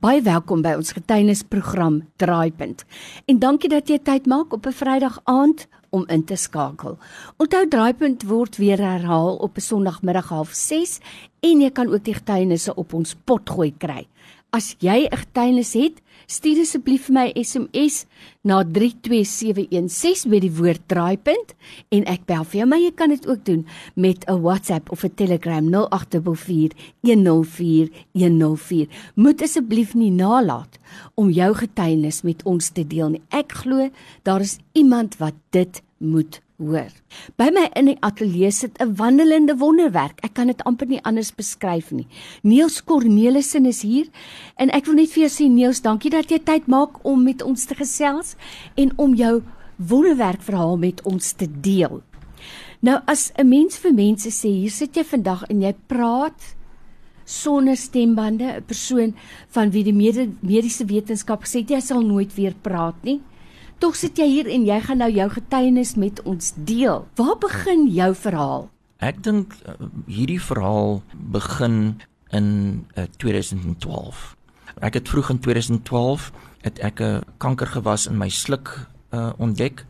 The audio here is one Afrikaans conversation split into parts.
Baie welkom by ons getuienisprogram Draaipunt. En dankie dat jy tyd maak op 'n Vrydag aand om in te skakel. Onthou Draaipunt word weer herhaal op 'n Sondagmiddag 06:30 en jy kan ook die getuienisse op ons potgooi kry. As jy 'n getuienis het, stuur asseblief vir my SMS na 32716 met die woord draaipunt en ek bel vir jou, maar jy kan dit ook doen met 'n WhatsApp of 'n Telegram 0824104104. Moet asseblief nie nalat om jou getuienis met ons te deel nie. Ek glo daar is iemand wat dit moet hoor. By my in die ateljee sit 'n wandelende wonderwerk. Ek kan dit amper nie anders beskryf nie. Niels Cornelissen is hier en ek wil net vir jou sê Niels, dankie dat jy tyd maak om met ons te gesels en om jou wonderwerk verhaal met ons te deel. Nou as 'n mens vir mense sê, hier sit jy vandag en jy praat sonder stembande, 'n persoon van wie die mediese wetenskap gesê het jy sal nooit weer praat nie. Tog sit jy hier en jy gaan nou jou getuienis met ons deel. Waar begin jou verhaal? Ek dink uh, hierdie verhaal begin in uh, 2012. Ek het vroeg in 2012 het ek 'n kanker gewas in my sluk uh, ontdek.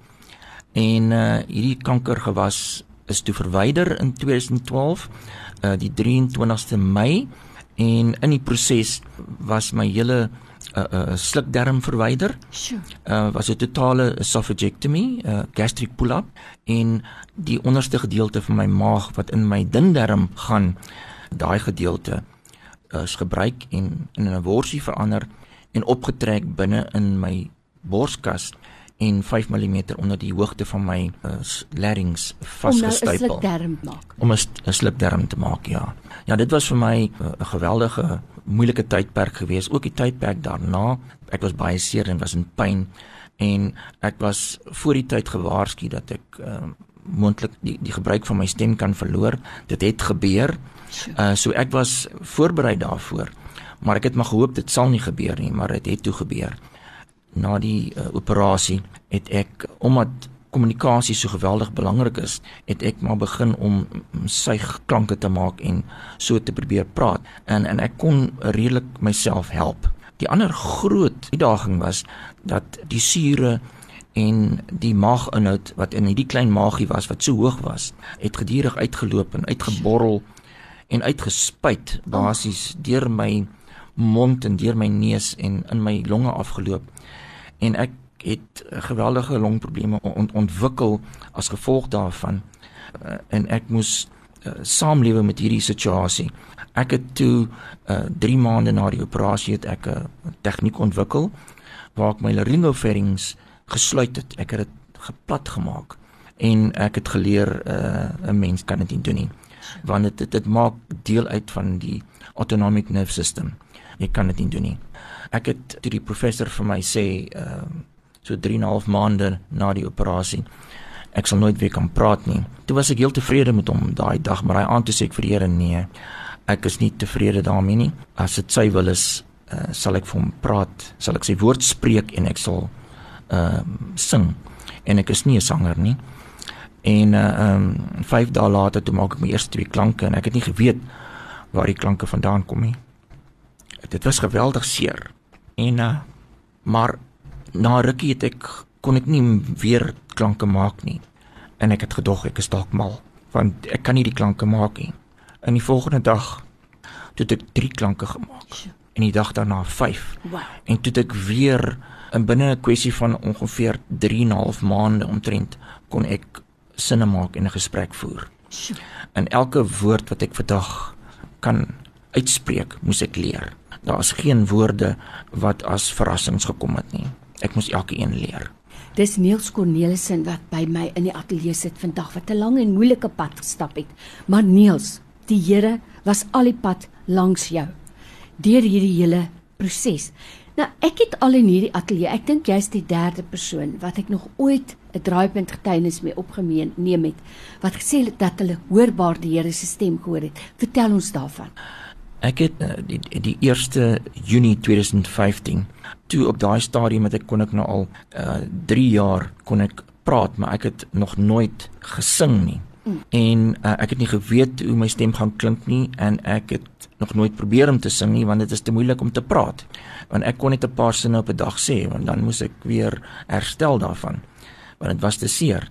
En uh, hierdie kanker gewas is toe verwyder in 2012 uh, die 23ste Mei en in die proses was my hele 'n uh, uh, slukdarm verwyder. Sure. Uh was 'n totale esophageectomy, 'n uh, gastric pull-up en die onderste gedeelte van my maag wat in my dun darm gaan, daai gedeelte is gebruik en in 'n worsie verander en opgetrek binne in my borskas en 5 mm onder die hoogte van my uh, larynx vasgestapel. Om 'n slukdarm te maak. Om 'n slukdarm te maak, ja. Ja, dit was vir my 'n uh, geweldige moeilike tydperk gewees, ook die tydperk daarna. Ek was baie seer en was in pyn en ek was voor die tyd gewaarsku dat ek uh, moontlik die die gebruik van my stem kan verloor. Dit het gebeur. Uh so ek was voorberei daarvoor. Maar ek het maar gehoop dit sal nie gebeur nie, maar dit het, het toe gebeur. Na die uh, operasie het ek omdat kommunikasie so geweldig belangrik is, het ek maar begin om sy klanke te maak en so te probeer praat. En en ek kon redelik myself help. Die ander groot uitdaging was dat die sure en die maaginhoud wat in hierdie klein maagie was wat so hoog was, het gedurig uitgeloop en uitgeborrel en uitgespuit basies deur my mond en deur my neus en in my longe afgeloop. En ek het geweldige longprobleme ont ontwikkel as gevolg daarvan uh, en ek moes uh, saamlewe met hierdie situasie. Ek het toe 3 uh, maande na die operasie het ek 'n uh, tegniek ontwikkel waar ek my laryngoferinx gesluit het. Ek het dit geplat gemaak en ek het geleer 'n uh, mens kan dit nie doen nie want dit dit maak deel uit van die autonomic nerve system. Jy kan dit nie doen nie. Ek het toe die professor vir my sê uh, so 3 en 'n half maande na die operasie. Ek sal nooit weer kan praat nie. Toe was ek heel tevrede met hom daai dag, maar hy aan toe sê ek vir die Here nee. Ek is nie tevrede daarmee nie. As dit sy wil is, uh, sal ek vir hom praat, sal ek sy woord spreek en ek sal ehm uh, sing. En ek is nie 'n sanger nie. En uh um 5 dae later toe maak ek my eerste twee klanke en ek het nie geweet waar die klanke vandaan kom nie. Dit was geweldig seer. En uh maar na rukkie het ek kon ek nie weer klanke maak nie. En ek het gedog ek is dalk mal want ek kan nie die klanke maak nie. In die volgende dag het ek 3 klanke gemaak. En die dag daarna 5. Wow. En toe het ek weer in binne 'n kwessie van ongeveer 3 en 'n half maande omtrent kon ek sinne maak en 'n gesprek voer. En elke woord wat ek vandag kan uitspreek, moes ek leer. Daar's geen woorde wat as verrassings gekom het nie. Ek moes elke een leer. Dis Niels Cornelissen wat by my in die ateljee sit vandag wat 'n lang en moeilike pad gestap het. Maar Niels, die Here was al die pad langs jou deur hierdie hele proses. Nou, ek het al in hierdie ateljee, ek dink jy's die derde persoon wat ek nog ooit 'n draaipunt getuienis mee opgemeen neem het wat gesê het dat hulle hoorbaar die Here se stem gehoor het. Vertel ons daarvan. Ek het uh, die die 1 Junie 2015 toe op daai stadium het ek kon ek nou al uh 3 jaar kon ek praat, maar ek het nog nooit gesing nie. Mm. En uh, ek het nie geweet hoe my stem gaan klink nie en ek het nog nooit probeer om te sing nie want dit is te moeilik om te praat. Want ek kon net 'n paar sinne op 'n dag sê want dan moes ek weer herstel daarvan. Want dit was te seer.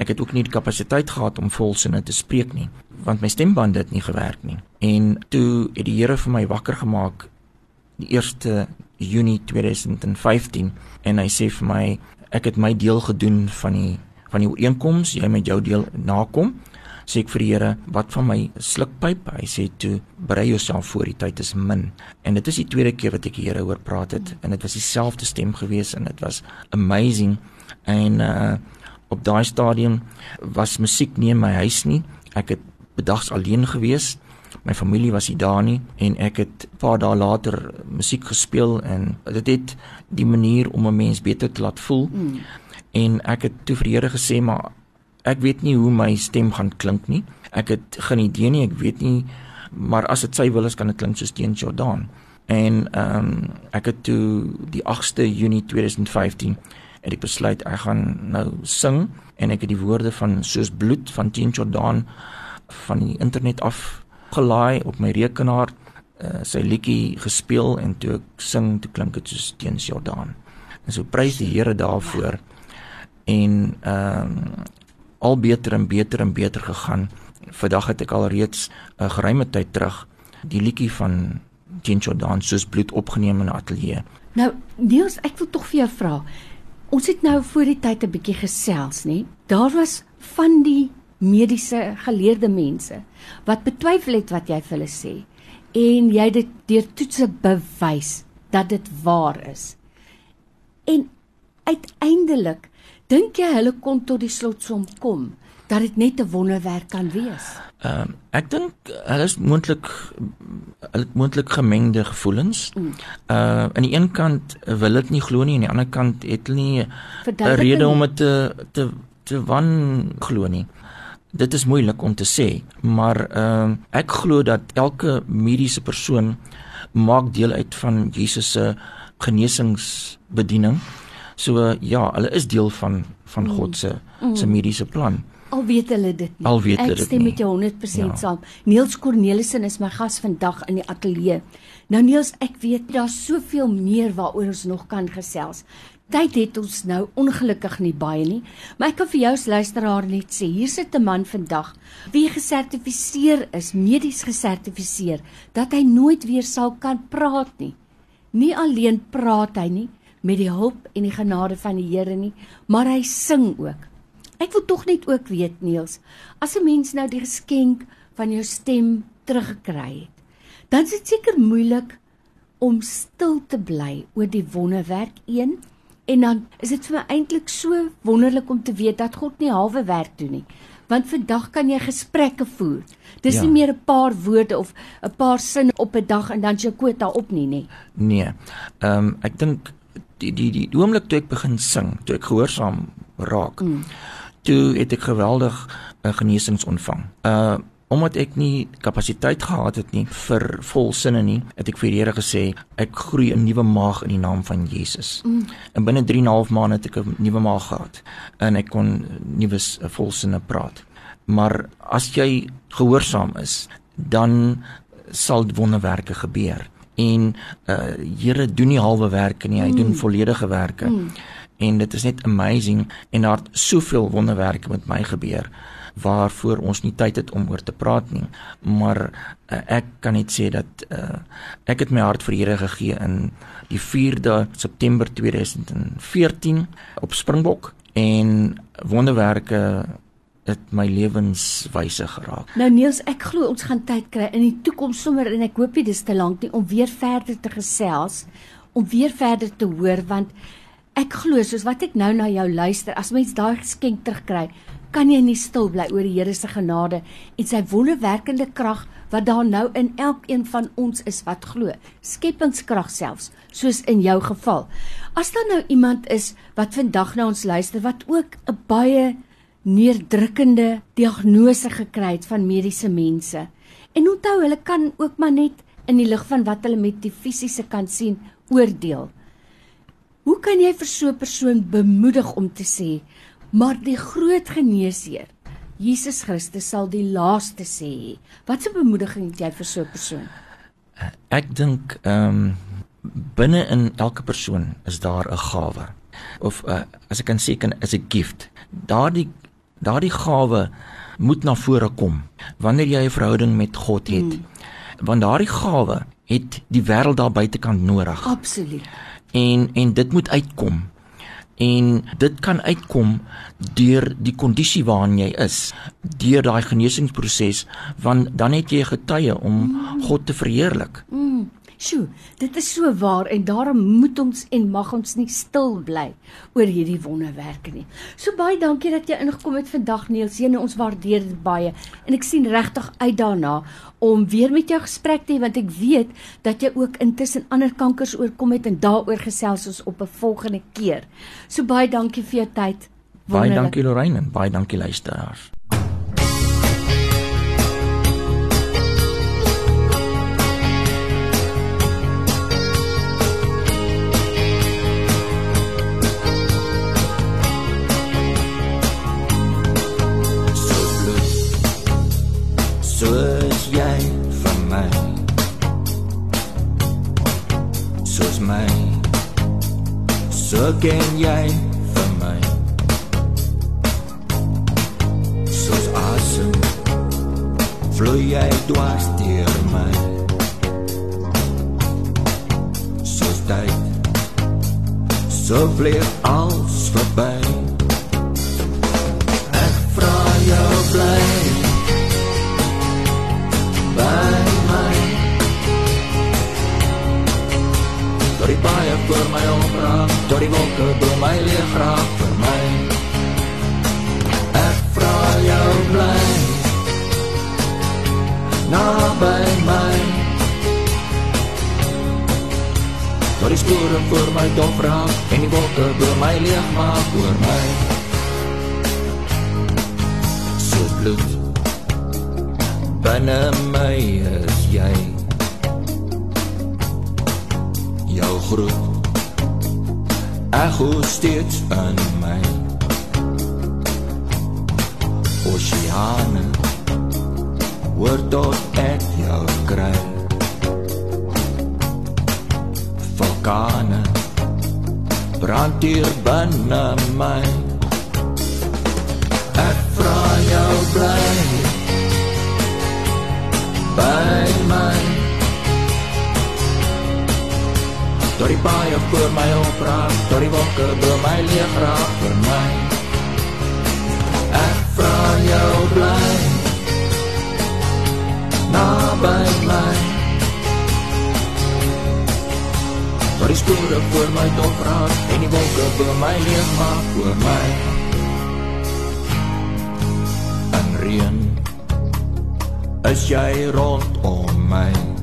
Ek het ook nie die kapasiteit gehad om volsinne te spreek nie want my stembande het nie gewerk nie. En toe het die Here vir my wakker gemaak die 1 Junie 2015 en hy sê vir my ek het my deel gedoen van die van die ooreenkoms, jy met jou deel nakom sê ek vir die Here, wat van my slukpyp? Hy sê toe, berei jouself voor, die tyd is min. En dit is die tweede keer wat ek die Here hoor praat het en dit was dieselfde stem gewees en dit was amazing. En uh op daai stadium was musiek nie in my huis nie. Ek het bedags alleen gewees. My familie was nie daar nie en ek het 'n paar dae later musiek gespeel en dit het die manier om 'n mens beter te laat voel. Mm. En ek het toe vir die Here gesê maar ek weet nie hoe my stem gaan klink nie. Ek het geen idee nie, ek weet nie, maar as dit sy wil is kan dit klink soos teen Jordan. En ehm um, ek het toe die 8ste Junie 2015 het ek besluit ek gaan nou sing en ek het die woorde van soos bloed van teen Jordan van die internet af gelaai op my rekenaar uh, sy liedjie gespeel en toe ek sing toe klink dit soos teen Jordan. En so prys die Here daarvoor. En ehm um, al beter en beter en beter gegaan. Vandag het ek al reeds 'n uh, geruime tyd terug die liedjie van Jean Jordan soos bloed opgeneem in 'n ateljee. Nou, Niels, ek wil tog vir jou vra. Ons het nou voor die tyd 'n bietjie gesels, nê? Daar was van die mediese geleerde mense wat betwyfel het wat jy vir hulle sê en jy dit deur toetse bewys dat dit waar is. En uiteindelik Dink jy hulle kon tot die slotsom kom dat dit net 'n wonderwerk kan wees? Ehm uh, ek dink hulle is moontlik hulle moontlik gemengde gevoelens. Mm. Uh aan die een kant wil dit nie glo nie en aan die ander kant het hulle nie 'n rede om dit te te te wan glo nie. Dit is moeilik om te sê, maar ehm uh, ek glo dat elke mediese persoon maak deel uit van Jesus se genesingsbediening. So ja, hulle is deel van van mm. God se mm. se mediese plan. Al weet hulle dit nie. Al weet hulle dit. Ek stem met jou 100% ja. saam. Niels Cornelissen is my gas vandag in die ateljee. Nou Niels, ek weet daar's soveel meer waaroor ons nog kan gesels. Tyd het ons nou ongelukkig nie baie nie, maar ek kan vir jou as luisteraar net sê, hier sit 'n man vandag wie gesertifiseer is, medies gesertifiseer, dat hy nooit weer sal kan praat nie. Nie alleen praat hy nie, met die hulp en die genade van die Here nie, maar hy sing ook. Ek wil tog net ook weet Niels, as 'n mens nou die geskenk van jou stem teruggekry het, dan is dit seker moeilik om stil te bly oor die wonderwerk een en dan is dit vir my eintlik so wonderlik om te weet dat God nie halwe werk doen nie. Want vandag kan jy gesprekke voer. Dis ja. nie meer 'n paar woorde of 'n paar sinne op 'n dag en dan jy kwota op nie, nê. Nee. Ehm um, ek dink die die die, die oomblik toe ek begin sing, toe ek gehoorsaam raak. Mm. Toe het ek geweldig 'n uh, genesings ontvang. Uh omdat ek nie kapasiteit gehad het nie vir volsinne nie, het ek vir die Here gesê ek groei 'n nuwe maag in die naam van Jesus. Mm. En binne 3 en 'n half maande het ek 'n nuwe maag gehad en ek kon nuwe volsinne praat. Maar as jy gehoorsaam is, dan sal wonderwerke gebeur en uh Here doen nie halwe werke nie, hy mm. doen volledige werke. Mm. En dit is net amazing en daar het soveel wonderwerke met my gebeur waarvoor ons nie tyd het om oor te praat nie. Maar uh, ek kan net sê dat uh ek het my hart vir Here gegee in die 4de September 2014 op Springbok en wonderwerke het my lewenswyse geraak. Nou Niels, ek glo ons gaan tyd kry in die toekoms sommer en ek hoop dit is te lank nie om weer verder te gesels, om weer verder te hoor want ek glo soos wat ek nou na jou luister, as mens daai geskenk terugkry, kan jy nie stil bly oor die Here se genade en sy wonderwerkende krag wat daar nou in elkeen van ons is wat glo. Skepingskrag selfs, soos in jou geval. As daar nou iemand is wat vandag na ons luister wat ook 'n baie neerdrukkende diagnose gekry het van mediese mense. En onthou, hulle kan ook maar net in die lig van wat hulle met die fisiese kan sien oordeel. Hoe kan jy vir so 'n persoon bemoedig om te sê, maar die groot geneesheer, Jesus Christus sal die laaste sê. Wat 'n bemoediging het jy vir so 'n persoon? Ek dink ehm um, binne in elke persoon is daar 'n gawe of uh, as ek kan sê kan is 'n gift. Daardie daardie gawe moet na vore kom wanneer jy 'n verhouding met God het. Mm. Want daardie gawe het die wêreld daar buitekant nodig. Absoluut. En en dit moet uitkom. En dit kan uitkom deur die kondisie waarin jy is, deur daai genesingsproses, want dan het jy getuie om. God te verheerlik. Mm. Sjoe, dit is so waar en daarom moet ons en mag ons nie stil bly oor hierdie wonderwerke nie. So baie dankie dat jy ingekom het vandag Niels. Jy ons waardeer dit baie en ek sien regtig uit daarna om weer met jou gesprek te hê want ek weet dat jy ook intussen ander kankers oorkom het en daaroor gesels ons op 'n volgende keer. So baie dankie vir jou tyd. Wonderlik. Baie dankie Lorraine en baie dankie luisteraars. Soos my. So ken jy vir my soos asem vloei jy dwars deur my soos tyd so vlieg alles verby ek vra jou bly vir my omraak, tot die wolke bo my leeg raak vir my. Ek vra jou bly, na by my. Tot die spore voor my dof raak, en die wolke bo my leeg maak oor my. So bloed, binne my is jy. Jou groet echo steeds in my Oceane Hoor tot ek jou kry. Vulkane Brand hier binne my. Ek vraag jou bly. By my Door die baie voor my opraak Door die wolke door my leeg raak vir my. Ek vraag jou bly Na by my. Door die spore voor my opraak En die wolke door my leeg maak voor my. En reen Is jy rondom my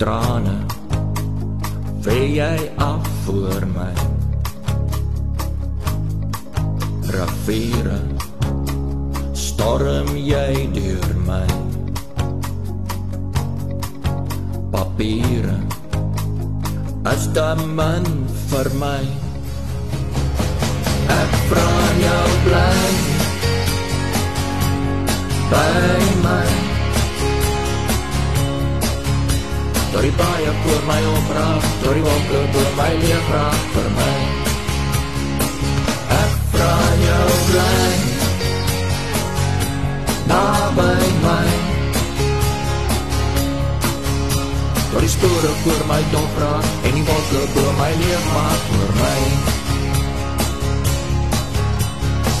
trane vee jy af voor my. Rafiere storm jy deur my. Papiere as dan man vir my. Ek vra jou bly by my Door die baie voor my opraak Door die wolke door my leeg raak vir my Ek vraag jou bly Na by my. Door die spore voor my dof raak En die wolke door my leeg maak vir my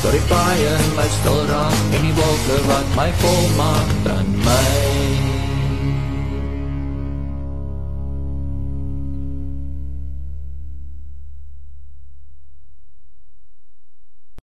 Door die baie in my stil raak En die wolke wat my vol maak in my